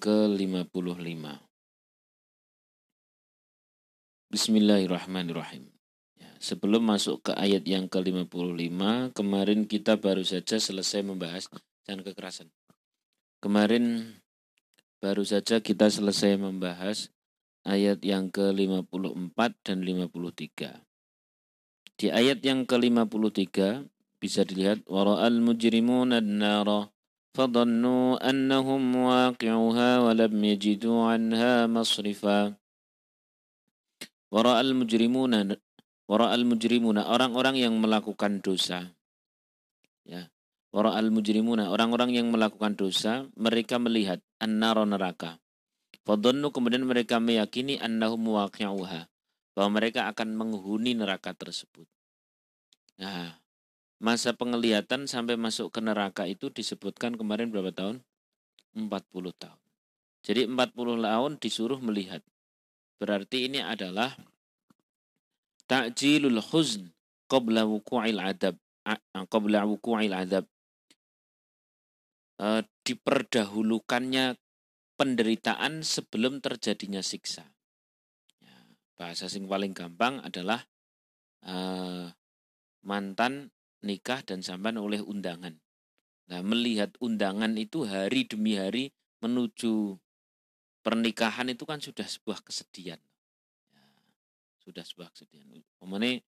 ke-55. Bismillahirrahmanirrahim. Ya, sebelum masuk ke ayat yang ke-55, kemarin kita baru saja selesai membahas jangan kekerasan. Kemarin baru saja kita selesai membahas ayat yang ke-54 dan 53. Di ayat yang ke-53 bisa dilihat wara'al mujrimuna an-nara annahum waqi'uha wa lam yajidu 'anha masrifa. Wara'al mujrimuna wara'al mujrimuna orang-orang yang melakukan dosa. Ya. Wara'al mujrimuna orang-orang yang melakukan dosa mereka melihat an-nara neraka. Fadhannu kemudian mereka meyakini annahum waqi'uha bahwa mereka akan menghuni neraka tersebut. Nah, masa penglihatan sampai masuk ke neraka itu disebutkan kemarin berapa tahun? 40 tahun. Jadi 40 tahun disuruh melihat. Berarti ini adalah ta'jilul huzn qabla wuku'il adab qabla wuku'il adab e, diperdahulukannya penderitaan sebelum terjadinya siksa bahasa sing paling gampang adalah uh, mantan nikah dan sampan oleh undangan. Nah, melihat undangan itu hari demi hari menuju pernikahan itu kan sudah sebuah kesedihan. Ya, sudah sebuah kesedihan. Pemene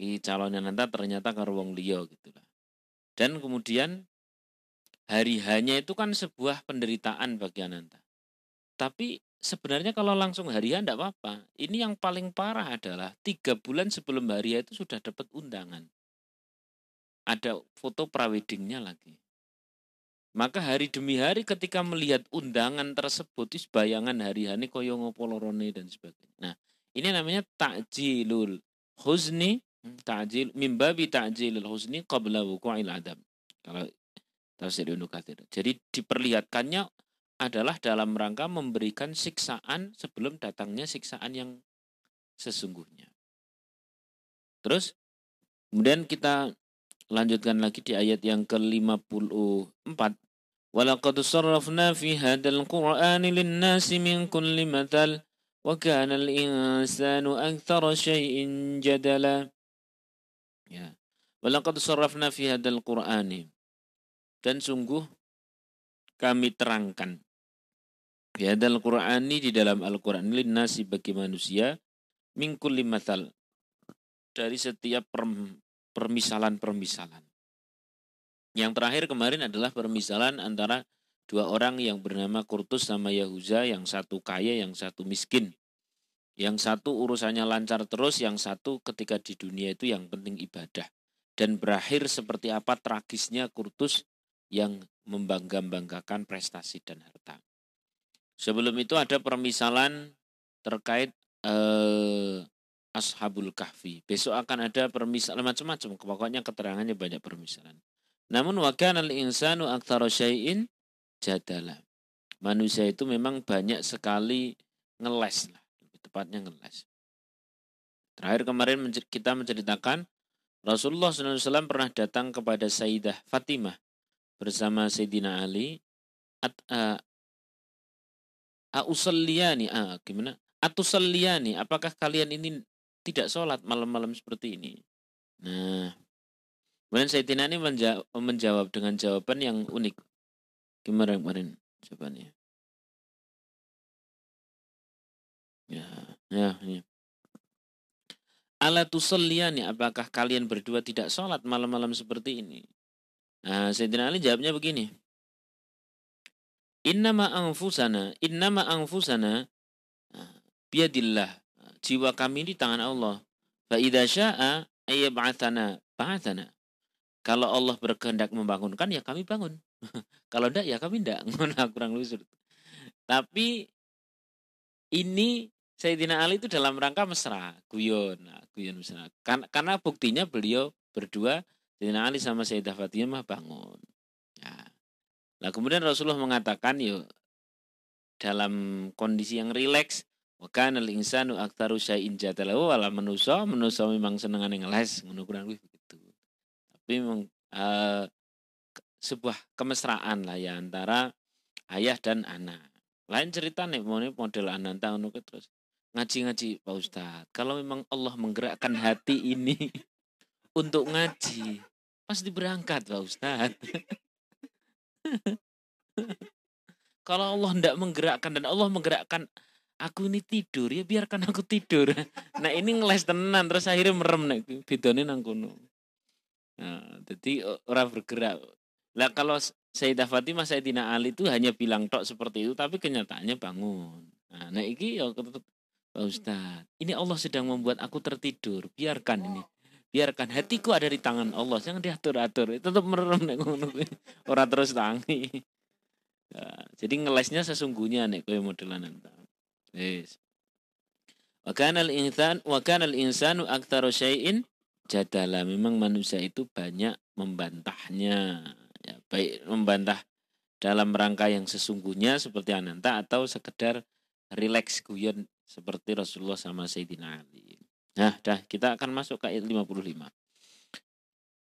i calonnya nanti ternyata karo wong liya gitu lah. Dan kemudian hari hanya itu kan sebuah penderitaan bagi Ananta. Tapi sebenarnya kalau langsung harian tidak apa-apa. Ini yang paling parah adalah tiga bulan sebelum hari itu sudah dapat undangan. Ada foto praweddingnya lagi. Maka hari demi hari ketika melihat undangan tersebut, is bayangan hari hani koyo ngopolorone dan sebagainya. Nah, ini namanya takjilul huzni, hmm, takjil mimbabi takjilul huzni qabla wuqu'il adab. Kalau tafsir Ibnu Jadi diperlihatkannya adalah dalam rangka memberikan siksaan sebelum datangnya siksaan yang sesungguhnya. Terus kemudian kita lanjutkan lagi di ayat yang ke-54. Walaqad sarrafna fi hadzal qur'ani lin-nasi min kulli mathal wa kana al-insanu aktsara syai'in jadala. Ya. Walaqad sarrafna fi hadzal qur'ani. Dan sungguh kami terangkan Biadal Qur'ani di dalam Al-Quran nasi bagi manusia mingkul limathal dari setiap permisalan-permisalan. Yang terakhir kemarin adalah permisalan antara dua orang yang bernama Kurtus sama Yahuza, yang satu kaya, yang satu miskin. Yang satu urusannya lancar terus, yang satu ketika di dunia itu yang penting ibadah. Dan berakhir seperti apa tragisnya Kurtus yang membangga-banggakan prestasi dan harta. Sebelum itu ada permisalan terkait eh, Ashabul Kahfi. Besok akan ada permisalan macam-macam. Pokoknya keterangannya banyak permisalan. Namun wakan al insanu aktsara syai'in jadala. Manusia itu memang banyak sekali ngeles lah, lebih tepatnya ngeles. Terakhir kemarin kita menceritakan Rasulullah SAW pernah datang kepada Sayyidah Fatimah bersama Sayyidina Ali at, uh, Ausalliyani, ah, gimana? Atusalliyani, apakah kalian ini tidak sholat malam-malam seperti ini? Nah, kemudian Sayyidina ini menjawab, menjawab dengan jawaban yang unik. Gimana kemarin jawabannya? Ya, ya, ya. Ala tusalliyani, apakah kalian berdua tidak sholat malam-malam seperti ini? Nah, Sayyidina Ali jawabnya begini. Innama anfusana, innama anfusana biadillah. Jiwa kami di tangan Allah. Fa idza syaa'a ayyab'atsana ba'atsana. Kalau Allah berkehendak membangunkan ya kami bangun. Kalau enggak ya kami enggak. kurang lebih Tapi ini Sayyidina Ali itu dalam rangka mesra, guyon, nah, guyon mesra. Karena, karena buktinya beliau berdua Sayyidina Ali sama Sayyidah Fatimah bangun. Nah, Nah kemudian Rasulullah mengatakan yuk dalam kondisi yang rileks maka al insanu aktaru syai'in jadalahu wala manusa manusa memang senengane ngeles ngono kurang lebih begitu. Tapi memang uh, sebuah kemesraan lah ya antara ayah dan anak. Lain cerita nih model ananta ngono terus ngaji-ngaji Pak Ustadz. Kalau memang Allah menggerakkan hati ini untuk ngaji, pasti berangkat Pak Ustadz. Kalau Allah tidak menggerakkan dan Allah menggerakkan aku ini tidur ya biarkan aku tidur. Nah ini ngeles tenan terus akhirnya merem nih bidone nang kono. Nah, jadi orang bergerak. Lah kalau Sayyidah Fatimah Sayyidina Ali itu hanya bilang tok seperti itu tapi kenyataannya bangun. Nah, nah iki ya Pak Ustadz, ini Allah sedang membuat aku tertidur. Biarkan ini. Biarkan hatiku ada di tangan Allah. Jangan diatur-atur. Tetap merem nek ngono Ora terus tangi. Ya, jadi ngelesnya sesungguhnya nek kowe modelan Yes. Wa kana al-insan wa kana syai'in jadala. Memang manusia itu banyak membantahnya. Ya, baik membantah dalam rangka yang sesungguhnya seperti Ananta atau sekedar rileks guyon seperti Rasulullah sama Sayyidina Ali. Nah, dah kita akan masuk ke ayat 55.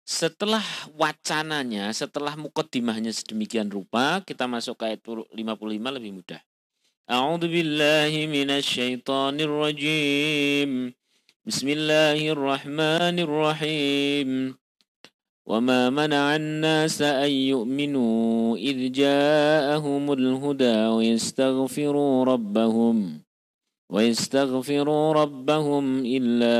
Setelah wacananya, setelah mukaddimahnya sedemikian rupa, kita masuk ke ayat 55 lebih mudah. A'udzu billahi minasyaitonir rajim. Bismillahirrahmanirrahim. وما منع الناس أن يؤمنوا إذ جاءهم الهدى ويستغفروا ربهم ويستغفروا ربهم إلا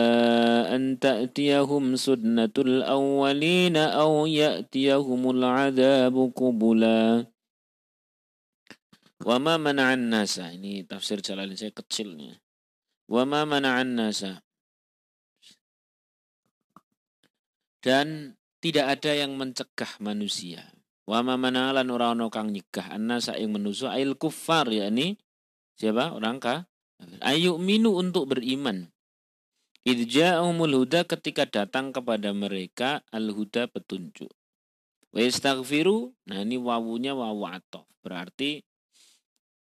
أن تأتيهم سنة الأولين أو يأتيهم العذاب قبلا Wama mana'an nasa. Ini tafsir jalalin saya kecilnya. Wama mana'an nasa. Dan tidak ada yang mencegah manusia. Wama manalan orang kang nyegah annasa yang menusu ail ya ini siapa orang ka ayu minu untuk beriman. Idja'umul huda ketika datang kepada mereka al-huda petunjuk. Wa istaghfiru, nah ini wawunya wawu atof. Berarti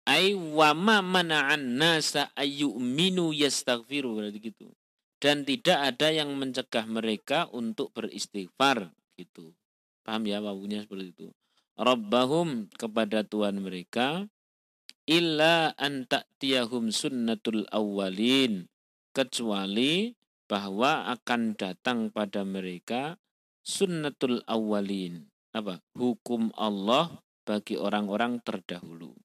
ay wama mana'an nasa minu yastaghfiru gitu. Dan tidak ada yang mencegah mereka untuk beristighfar gitu. Paham ya wawunya seperti itu. Rabbahum kepada Tuhan mereka illa an ta'tiyahum sunnatul awwalin kecuali bahwa akan datang pada mereka sunnatul awwalin apa hukum Allah bagi orang-orang terdahulu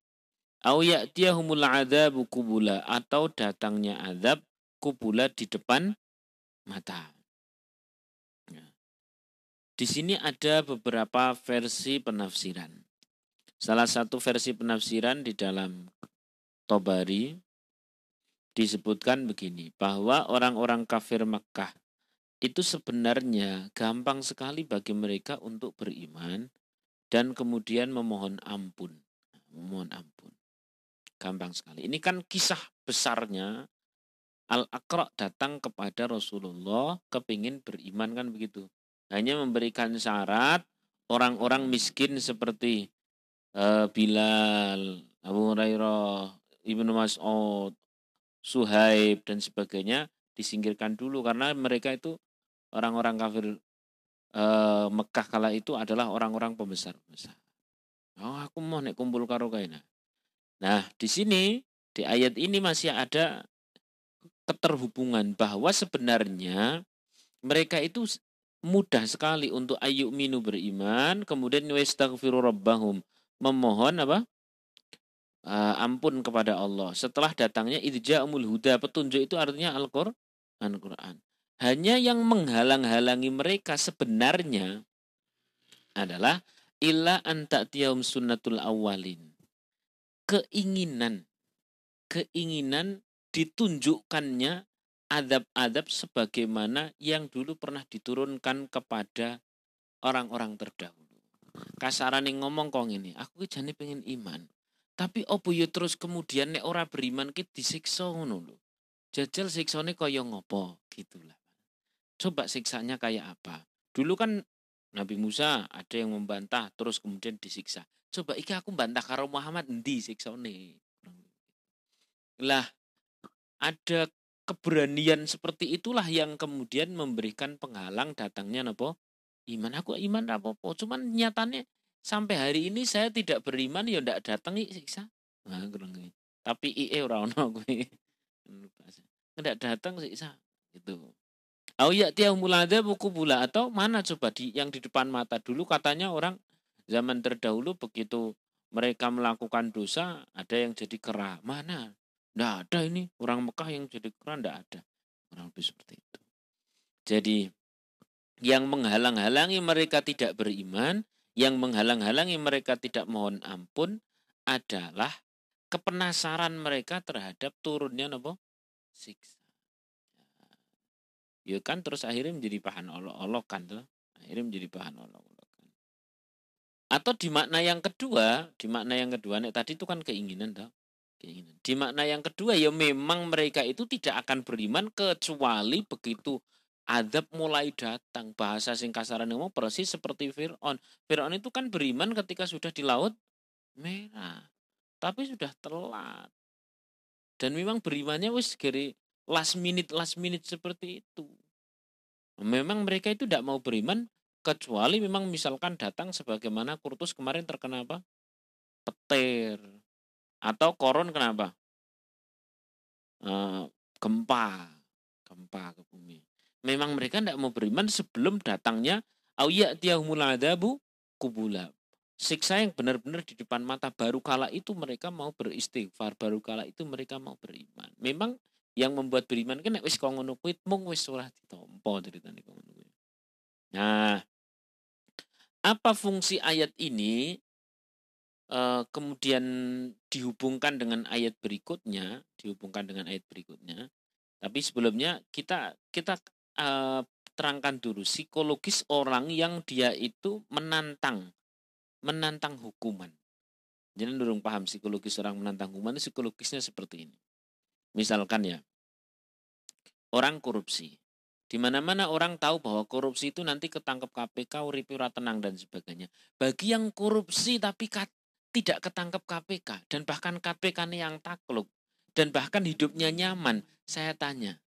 au ya'tiyahumul adzab kubula atau datangnya azab kubula di depan mata ya. di sini ada beberapa versi penafsiran Salah satu versi penafsiran di dalam Tobari disebutkan begini, bahwa orang-orang kafir Mekah itu sebenarnya gampang sekali bagi mereka untuk beriman dan kemudian memohon ampun. Memohon ampun. Gampang sekali. Ini kan kisah besarnya Al-Aqra datang kepada Rasulullah kepingin beriman kan begitu. Hanya memberikan syarat orang-orang miskin seperti uh, Bilal, Abu Hurairah, Ibnu Mas'ud, Suhaib dan sebagainya disingkirkan dulu karena mereka itu orang-orang kafir uh, Mekah kala itu adalah orang-orang pembesar-pembesar. Oh, aku mau nek kumpul karo kaina. Nah, di sini di ayat ini masih ada keterhubungan bahwa sebenarnya mereka itu mudah sekali untuk ayu minu beriman, kemudian wastaghfiru rabbahum memohon apa? Uh, ampun kepada Allah. Setelah datangnya idja'umul huda, petunjuk itu artinya Al-Qur'an. Al-Qur'an. Hanya yang menghalang-halangi mereka sebenarnya adalah illa anta'tiyahum sunnatul awalin. Keinginan. Keinginan ditunjukkannya adab-adab sebagaimana yang dulu pernah diturunkan kepada orang-orang terdahulu. Kasaran yang ngomong kong ini aku jane pengen iman tapi opo yo terus kemudian nek ora beriman ki disiksa ngono lho. Jajal siksane kaya ngopo? Gitulah. Coba siksanya kayak apa. Dulu kan Nabi Musa ada yang membantah terus kemudian disiksa. Coba iki aku bantah karo Muhammad endi siksane? Lah ada keberanian seperti itulah yang kemudian memberikan penghalang datangnya nopo? Iman. Aku iman apa-apa cuman nyatanya sampai hari ini saya tidak beriman ya ndak datang siksa. Nah, Tapi IE ora ono kuwi. Nggak datang siksa. Gitu. Au ya tiang mulada buku bula atau mana coba di yang di depan mata dulu katanya orang zaman terdahulu begitu mereka melakukan dosa ada yang jadi kera. Mana? Tidak ada ini orang Mekah yang jadi kera tidak ada. Orang lebih seperti itu. Jadi yang menghalang-halangi mereka tidak beriman, yang menghalang-halangi mereka tidak mohon ampun adalah kepenasaran mereka terhadap turunnya apa? Siksa. Ya kan terus akhirnya menjadi bahan olok-olok kan tuh. Akhirnya menjadi bahan olok-olok. Atau di makna yang kedua, di makna yang kedua nih tadi itu kan keinginan toh. Keinginan. Di makna yang kedua ya memang mereka itu tidak akan beriman kecuali begitu adab mulai datang. Bahasa sing kasaran ngomong persis seperti Fir'aun. Fir'aun itu kan beriman ketika sudah di laut merah. Tapi sudah telat. Dan memang berimannya wis last minute last minute seperti itu. Memang mereka itu tidak mau beriman kecuali memang misalkan datang sebagaimana Kurtus kemarin terkena apa? Petir atau koron kenapa? E, gempa, gempa ke bumi. Memang mereka tidak mau beriman sebelum datangnya awya tiahumul adabu kubula. Siksa yang benar-benar di depan mata baru kala itu mereka mau beristighfar, baru kala itu mereka mau beriman. Memang yang membuat beriman kan wis kok ngono kuwi mung wis ora ditampa ceritane kok ngono. Nah, apa fungsi ayat ini uh, kemudian dihubungkan dengan ayat berikutnya, dihubungkan dengan ayat berikutnya. Tapi sebelumnya kita kita uh, terangkan dulu psikologis orang yang dia itu menantang menantang hukuman. Jadi dorong paham psikologis orang menantang hukuman psikologisnya seperti ini. Misalkan ya, orang korupsi. Di mana-mana orang tahu bahwa korupsi itu nanti ketangkep KPK, uripi tenang dan sebagainya. Bagi yang korupsi tapi tidak ketangkep KPK dan bahkan KPK yang takluk dan bahkan hidupnya nyaman, saya tanya,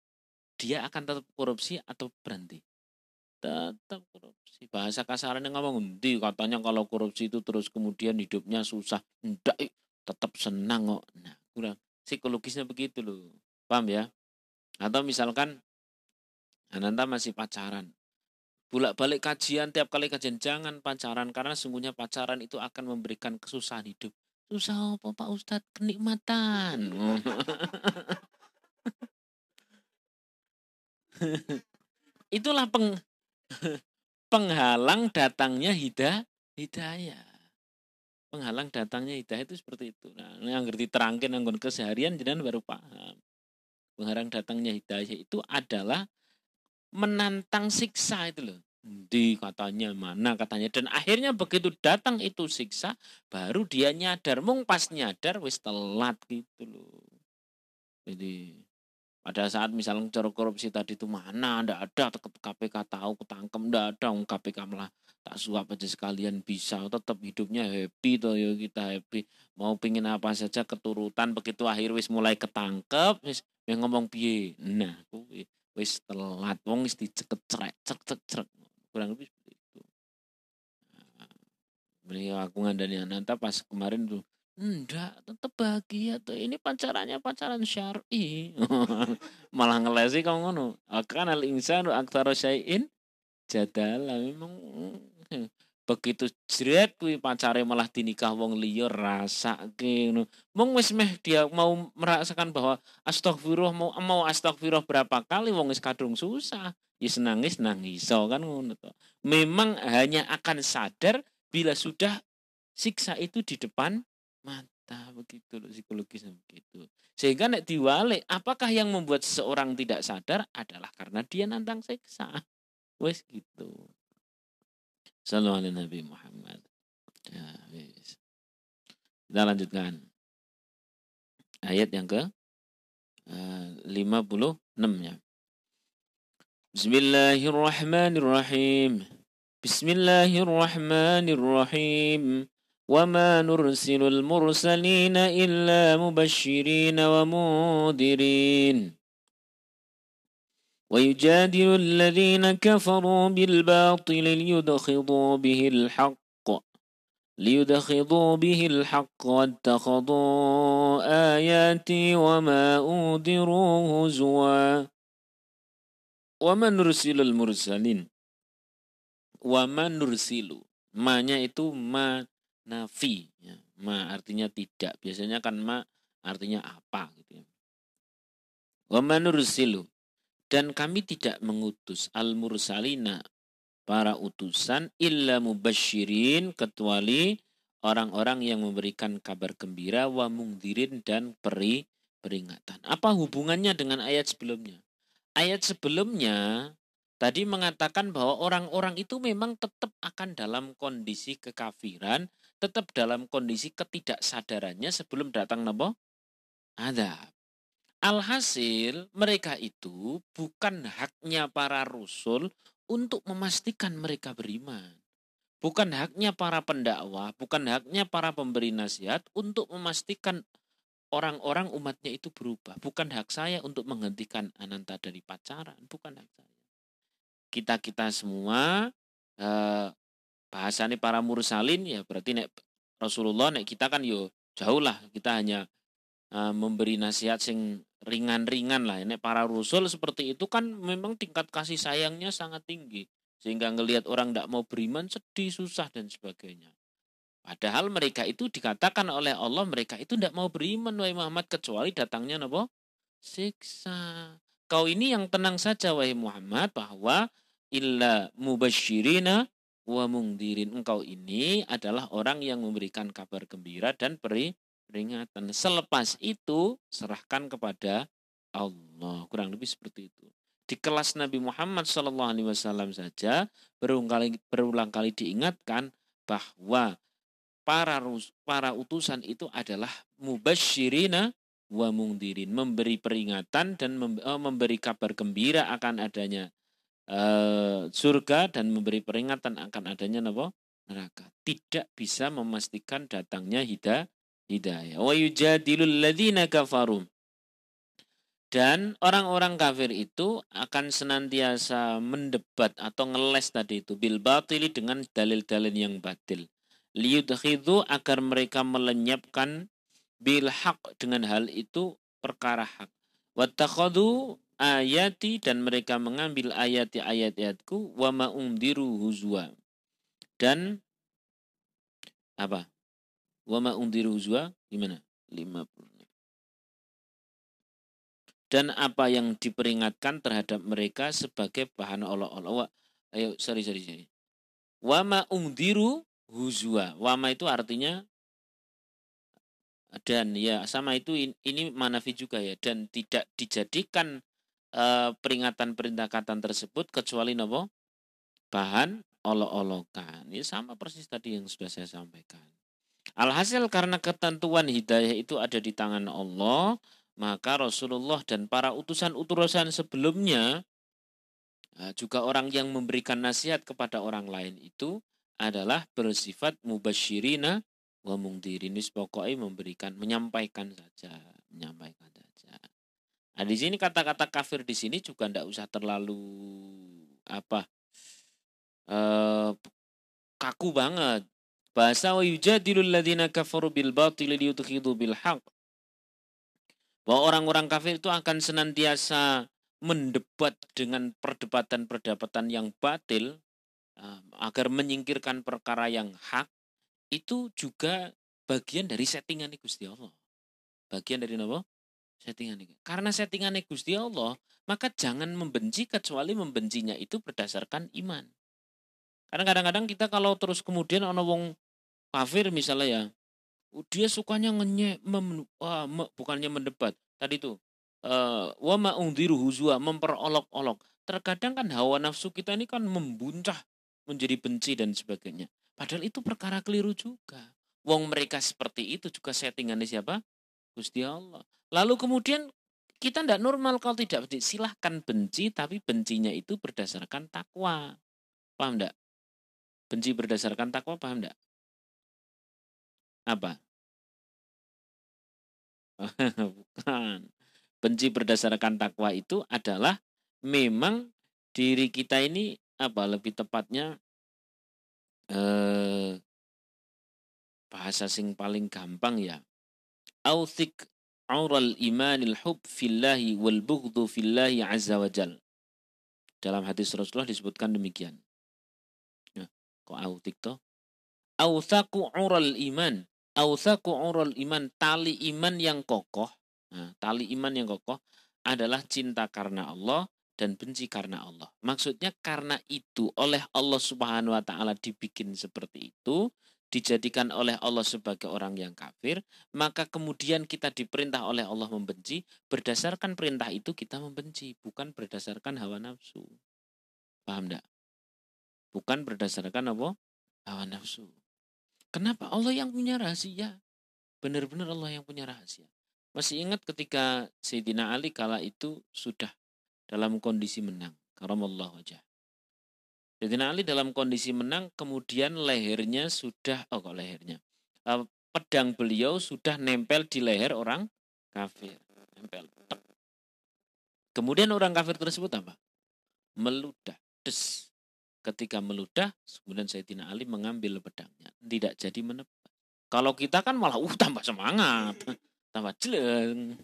dia akan tetap korupsi atau berhenti? Tetap korupsi. Bahasa kasarannya ngomong, di katanya kalau korupsi itu terus kemudian hidupnya susah. Enggak, tetap senang kok. Nah, kurang psikologisnya begitu loh. Paham ya? Atau misalkan Ananta masih pacaran. Bolak-balik kajian, tiap kali kajian jangan pacaran karena sungguhnya pacaran itu akan memberikan kesusahan hidup. Susah apa Pak Ustadz? Kenikmatan. Itulah peng, penghalang datangnya hidayah. hidayah. Penghalang datangnya hidayah itu seperti itu. Nah, yang ngerti terangkin anggun keseharian jangan baru paham. Penghalang datangnya hidayah itu adalah menantang siksa itu loh. Di katanya mana katanya dan akhirnya begitu datang itu siksa baru dia nyadar mung pas nyadar wis telat gitu loh. Jadi pada saat misalnya cara korupsi tadi itu mana ndak ada KPK tahu ketangkem ndak ada KPK malah tak suap aja sekalian bisa tetap hidupnya happy tuh ya kita happy. Mau pingin apa saja keturutan begitu akhir wis mulai ketangkep wis ngomong piye? Nah kuwi wis telat wong wis diceket cerek cerek cerek. Cerek kurang lebih seperti itu. Nah, beliau aku ngandani Ananta pas kemarin tuh enggak tetap bahagia tuh ini pacarannya pacaran syar'i. Malah ngelesi kamu ngono. Akan al insanu aktsara syai'in jadala memang begitu jret kuwi pacare malah dinikah wong liya rasake ngono. Mung wis meh dia mau merasakan bahwa astagfirullah mau mau astagfirullah berapa kali wong wis kadung susah. Ya nangis nangis so kan ngono to. Memang hanya akan sadar bila sudah siksa itu di depan mata begitu loh psikologisnya begitu. Sehingga nek diwale apakah yang membuat seseorang tidak sadar adalah karena dia nantang siksa. Wes gitu. Sallu ala Nabi Muhammad. Ya, yes. Kita lanjutkan. Ayat yang ke uh, 56 ya. Bismillahirrahmanirrahim. Bismillahirrahmanirrahim. وما نرسل المرسلين إلا مبشرين ومنذرين ويجادل الذين كفروا بالباطل ليدخضوا به الحق ليدخضوا به الحق واتخذوا آياتي وما أنذروا هزوا وما نرسل المرسلين وما نرسل ma-nya itu ma nafi ya. ma artinya tidak biasanya kan ma artinya apa gitu ya wa manursilu dan kami tidak mengutus al mursalina para utusan illa mubasyirin kecuali orang-orang yang memberikan kabar gembira wa mungdirin dan peri peringatan. Apa hubungannya dengan ayat sebelumnya? Ayat sebelumnya tadi mengatakan bahwa orang-orang itu memang tetap akan dalam kondisi kekafiran, tetap dalam kondisi ketidaksadarannya sebelum datang napa? Adab. Alhasil mereka itu bukan haknya para rasul untuk memastikan mereka beriman. Bukan haknya para pendakwah, bukan haknya para pemberi nasihat untuk memastikan orang-orang umatnya itu berubah. Bukan hak saya untuk menghentikan Ananta dari pacaran, bukan hak saya. Kita-kita semua eh, bahasanya para mursalin ya berarti nek Rasulullah nek kita kan yo jauh lah kita hanya uh, memberi nasihat sing ringan-ringan lah. Ini para rasul seperti itu kan memang tingkat kasih sayangnya sangat tinggi. Sehingga ngelihat orang tidak mau beriman sedih, susah dan sebagainya. Padahal mereka itu dikatakan oleh Allah mereka itu tidak mau beriman wahai Muhammad kecuali datangnya napa? Siksa. Kau ini yang tenang saja wahai Muhammad bahwa illa mubasyirina wa mungdirin. Engkau ini adalah orang yang memberikan kabar gembira dan beri peringatan. Selepas itu serahkan kepada Allah. Kurang lebih seperti itu. Di kelas Nabi Muhammad SAW saja berulang kali, berulang kali diingatkan bahwa para para utusan itu adalah mubasyirina wa mungdirin, memberi peringatan dan eh, memberi kabar gembira akan adanya uh, surga dan memberi peringatan akan adanya neraka. Tidak bisa memastikan datangnya hidayah hidayah. Wa yujadilul ladzina kafarum. Dan orang-orang kafir itu akan senantiasa mendebat atau ngeles tadi itu bil batili dengan dalil-dalil yang batil. Liyudkhidhu agar mereka melenyapkan bil haq dengan hal itu perkara hak. Wattakhadhu ayati dan mereka mengambil ayati ayat-ayatku wa ma huzwa. Dan apa? Wa ma undiru huzwa gimana? 50. Dan apa yang diperingatkan terhadap mereka sebagai bahan olok-olok. Ayo, sorry, sorry, sorry. Wa ma undiru huzwa. Wama itu artinya dan ya sama itu ini manafi juga ya dan tidak dijadikan uh, peringatan peringatan tersebut kecuali nopo bahan olok-olokan. Ini sama persis tadi yang sudah saya sampaikan. Alhasil karena ketentuan hidayah itu ada di tangan Allah, maka Rasulullah dan para utusan-utusan sebelumnya eh, juga orang yang memberikan nasihat kepada orang lain itu adalah bersifat mubasyirina wa mungdirin. Pokoknya memberikan menyampaikan saja menyampaikan saja. Nah di sini kata-kata kafir di sini juga tidak usah terlalu apa eh, kaku banget bahasa wa kafaru bil batil bil haq. Bahwa orang-orang kafir itu akan senantiasa mendebat dengan perdebatan-perdebatan yang batil um, agar menyingkirkan perkara yang hak itu juga bagian dari settingan Gusti Allah. Bagian dari apa? Settingan Karena settingan Gusti Allah, maka jangan membenci kecuali membencinya itu berdasarkan iman. Karena kadang-kadang kita kalau terus kemudian ono wong kafir misalnya ya, dia sukanya ngenye, mem, wah, me, bukannya mendebat. Tadi itu, uh, wa ma'ungdiru huzwa, memperolok-olok. Terkadang kan hawa nafsu kita ini kan membuncah menjadi benci dan sebagainya. Padahal itu perkara keliru juga. Wong mereka seperti itu juga settingannya siapa? Gusti Allah. Lalu kemudian kita tidak normal kalau tidak benci. Silahkan benci, tapi bencinya itu berdasarkan takwa. Paham tidak? Benci berdasarkan takwa, paham tidak? Apa? Bukan. Benci berdasarkan takwa itu adalah memang diri kita ini apa lebih tepatnya eh, bahasa sing paling gampang ya. Authik aural imanil hub fillahi wal bughdhu fillahi azza wa jal. Dalam hadis Rasulullah disebutkan demikian. Ya, kok autik toh? Authaku aural iman. Authaku aural iman. Tali iman yang kokoh. Nah, tali iman yang kokoh adalah cinta karena Allah dan benci karena Allah. Maksudnya karena itu oleh Allah Subhanahu wa taala dibikin seperti itu, dijadikan oleh Allah sebagai orang yang kafir, maka kemudian kita diperintah oleh Allah membenci, berdasarkan perintah itu kita membenci, bukan berdasarkan hawa nafsu. Paham enggak? Bukan berdasarkan apa? Hawa nafsu. Kenapa? Allah yang punya rahasia. Benar-benar Allah yang punya rahasia. Masih ingat ketika Sayyidina Ali kala itu sudah dalam kondisi menang. Karamallahu wajah. Sayyidina Ali dalam kondisi menang, kemudian lehernya sudah, oh kok lehernya, uh, pedang beliau sudah nempel di leher orang kafir. Nempel. Kemudian orang kafir tersebut apa? Meludah. Des. Ketika meludah, kemudian Sayyidina Ali mengambil pedangnya. Tidak jadi menebas. Kalau kita kan malah uh tambah semangat. Tambah jeleng.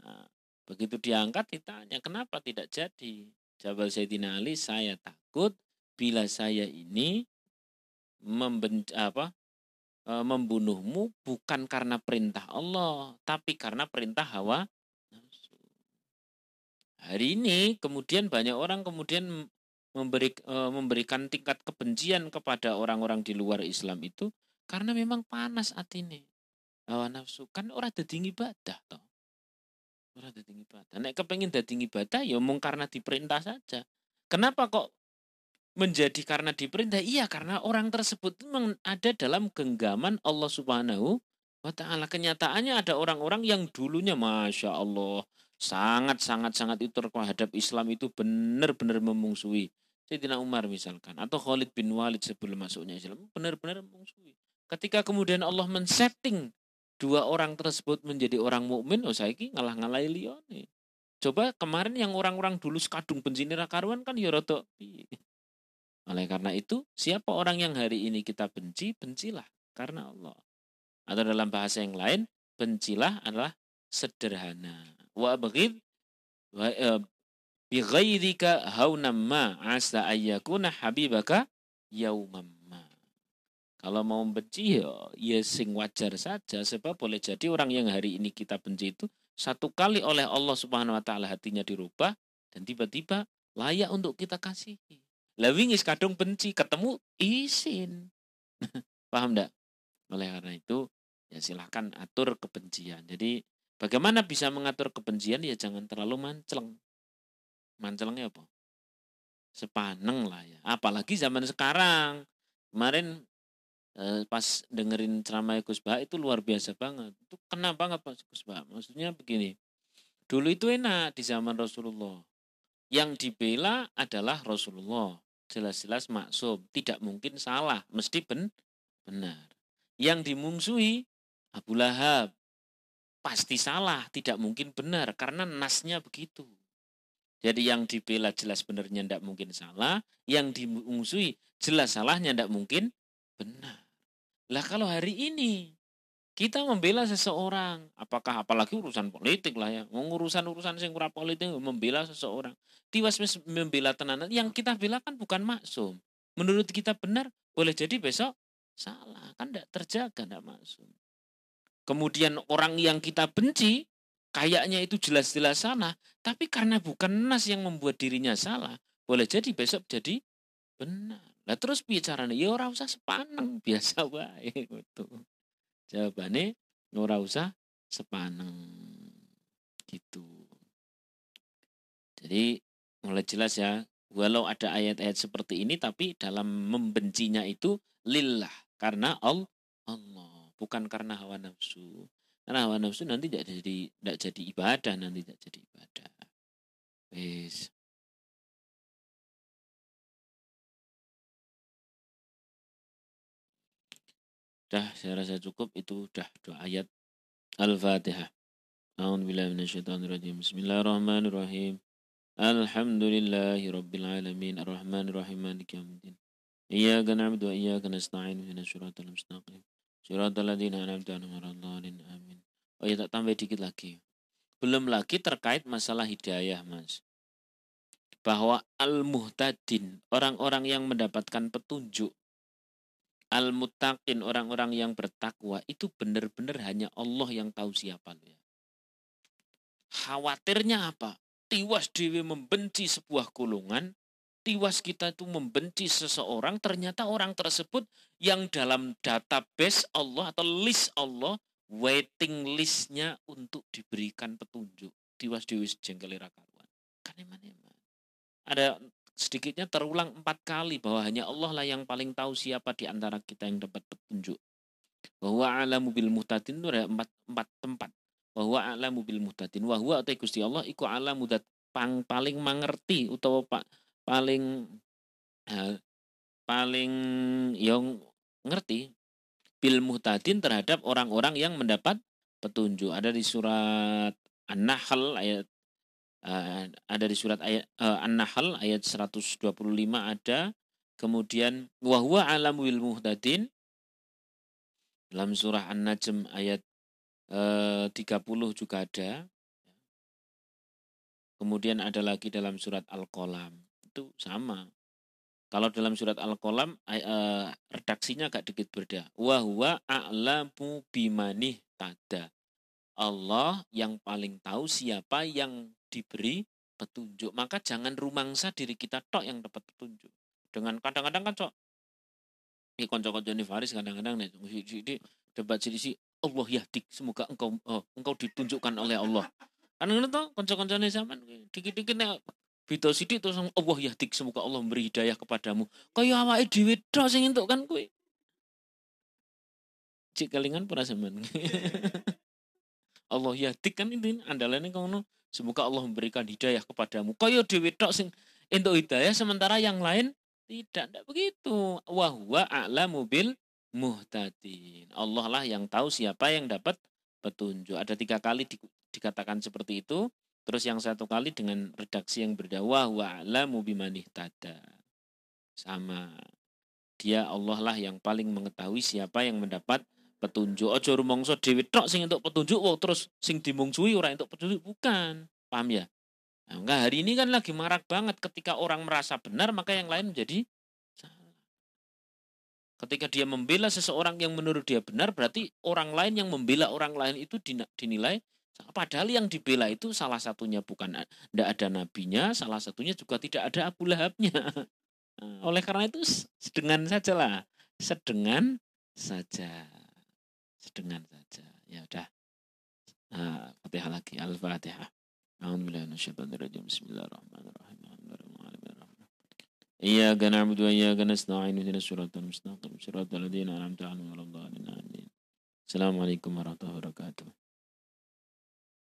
Nah, begitu diangkat ditanya, kenapa tidak jadi? Jawab Sayyidina Ali, saya takut bila saya ini membenci apa e, membunuhmu bukan karena perintah Allah tapi karena perintah hawa hari ini kemudian banyak orang kemudian memberi, e, memberikan tingkat kebencian kepada orang-orang di luar Islam itu karena memang panas hati ini. Hawa nafsu. Kan orang dadi ibadah toh. Orang dadi ibadah. Nek kepengin dadi ibadah ya mung karena diperintah saja. Kenapa kok menjadi karena diperintah? Iya karena orang tersebut memang ada dalam genggaman Allah Subhanahu wa taala. Kenyataannya ada orang-orang yang dulunya masya Allah sangat sangat sangat itu terhadap Islam itu benar-benar memungsuhi Sayyidina Umar misalkan atau Khalid bin Walid sebelum masuknya Islam benar-benar memungsuhi ketika kemudian Allah men-setting dua orang tersebut menjadi orang mukmin oh saya ngalah ngalai lione coba kemarin yang orang-orang dulu sekadung benci karuan kan ya rada oleh karena itu, siapa orang yang hari ini kita benci, bencilah karena Allah. Atau dalam bahasa yang lain, bencilah adalah sederhana. Wa abghid wa e, bi ghairika haunamma asa ayyakuna habibaka yaumamma. Kalau mau benci ya, ya sing wajar saja sebab boleh jadi orang yang hari ini kita benci itu satu kali oleh Allah Subhanahu wa taala hatinya dirubah dan tiba-tiba layak untuk kita kasihi. Lah wingis kadung benci, ketemu isin. Paham enggak? Oleh karena itu, ya silahkan atur kebencian. Jadi bagaimana bisa mengatur kebencian? Ya jangan terlalu manceleng. Mancelengnya apa? Sepaneng lah ya. Apalagi zaman sekarang. Kemarin eh, pas dengerin ceramah Gus Bah itu luar biasa banget. Itu kena banget Pak Gus Bah. Maksudnya begini. Dulu itu enak di zaman Rasulullah. Yang dibela adalah Rasulullah jelas-jelas maksum, tidak mungkin salah, mesti ben benar. Yang dimungsuhi Abu Lahab pasti salah, tidak mungkin benar karena nasnya begitu. Jadi yang dibela jelas benarnya tidak mungkin salah, yang dimungsuhi jelas salahnya tidak mungkin benar. Lah kalau hari ini kita membela seseorang, apakah apalagi urusan politik lah ya, mengurusan urusan sing politik membela seseorang. Tiwas membela tenanan yang kita bela kan bukan maksum. Menurut kita benar, boleh jadi besok salah, kan tidak terjaga, tidak maksum. Kemudian orang yang kita benci, kayaknya itu jelas-jelas salah, tapi karena bukan nas yang membuat dirinya salah, boleh jadi besok jadi benar. Lah terus bicaranya, ya orang usah sepaneng, biasa baik. Gitu. Jawabannya ora usah sepaneng gitu. Jadi mulai jelas ya, walau ada ayat-ayat seperti ini tapi dalam membencinya itu lillah karena Allah, bukan karena hawa nafsu. Karena hawa nafsu nanti tidak jadi tidak jadi ibadah, nanti tidak jadi ibadah. Wis. Dah, saya rasa cukup itu dah dua ayat Al-Fatihah. A'udzubillahi. Bismillahirrahmanirrahim. Alhamdulillahi arrahmanirrahim maliki yaumiddin. Iyyaka na'budu wa iyyaka nasta'in ihdinas siratal mustaqim. Siratal ladzina an'amta alaihim amin. Oh ya tak tambah dikit lagi. Belum lagi terkait masalah hidayah, Mas. Bahwa al-muhtadin, orang-orang yang mendapatkan petunjuk, al-muttaqin, orang-orang yang bertakwa, itu benar-benar hanya Allah yang tahu siapa. Ya. Khawatirnya apa? Tiwas dewi membenci sebuah golongan, tiwas kita itu membenci seseorang, ternyata orang tersebut yang dalam database Allah atau list Allah, waiting listnya untuk diberikan petunjuk. Tiwas dewi jengkel karuan. Kan eman eman. Ada sedikitnya terulang empat kali bahwa hanya Allah lah yang paling tahu siapa di antara kita yang dapat petunjuk. Bahwa alamu bil muhtadin itu ada empat, empat tempat. Bahwa alamu bil muhtadin. Wahwa atau Gusti Allah iku alamu dat pang paling mengerti utawa pak paling uh, paling yang ngerti bil muhtadin terhadap orang-orang yang mendapat petunjuk. Ada di surat An-Nahl ayat uh, ada di surat ayat uh, An-Nahl ayat 125 ada. Kemudian wahwa alam bil muhtadin dalam surah An-Najm ayat uh, 30 juga ada. Kemudian ada lagi dalam surat Al-Qalam itu sama. Kalau dalam surat Al-Qalam uh, redaksinya agak dikit berbeda. Wa huwa a'lamu bimanih tada. Allah yang paling tahu siapa yang diberi petunjuk. Maka jangan rumangsa diri kita tok yang dapat petunjuk. Dengan kadang-kadang kan cok ini konco-konco Faris kadang-kadang nih debat sih Allah yahdik semoga engkau oh, engkau ditunjukkan oleh Allah. Ngono to konco-koncone zaman dikit-dikit nek Bito sidik terus Allah yahdik semoga Allah memberi hidayah kepadamu. Kaya awake dhewe tok sing entuk kan kowe. Cik kelingan para zaman. Allah yahdik kan ini andalane kono. Semoga Allah memberikan hidayah kepadamu. Kaya dhewe tok sing entuk hidayah sementara yang lain tidak, tidak begitu. Wahwa a'lamu bil muhtadin. Allah lah yang tahu siapa yang dapat petunjuk. Ada tiga kali di, dikatakan seperti itu. Terus yang satu kali dengan redaksi yang berdakwah wa alamu bimanih tada. Sama. Dia Allah lah yang paling mengetahui siapa yang mendapat petunjuk. Ojo rumongso dewi tok sing untuk petunjuk wow, terus sing dimungsuhi orang untuk petunjuk bukan. Paham ya? Nah, enggak hari ini kan lagi marak banget ketika orang merasa benar maka yang lain menjadi. Ketika dia membela seseorang yang menurut dia benar berarti orang lain yang membela orang lain itu dinilai Padahal yang dibela itu salah satunya bukan tidak ada nabinya, salah satunya juga tidak ada Abu Lahabnya. Nah, oleh karena itu sedengan saja lah, sedengan saja, sedengan saja. Ya udah. Nah, Fatihah lagi, Al-Fatihah. Bismillahirrahmanirrahim. إياك نعبد وإياك نستعين اهدنا الصراط المستقيم صراط الذين أنعمت عليهم غير الضالين آمين السلام عليكم ورحمة الله وبركاته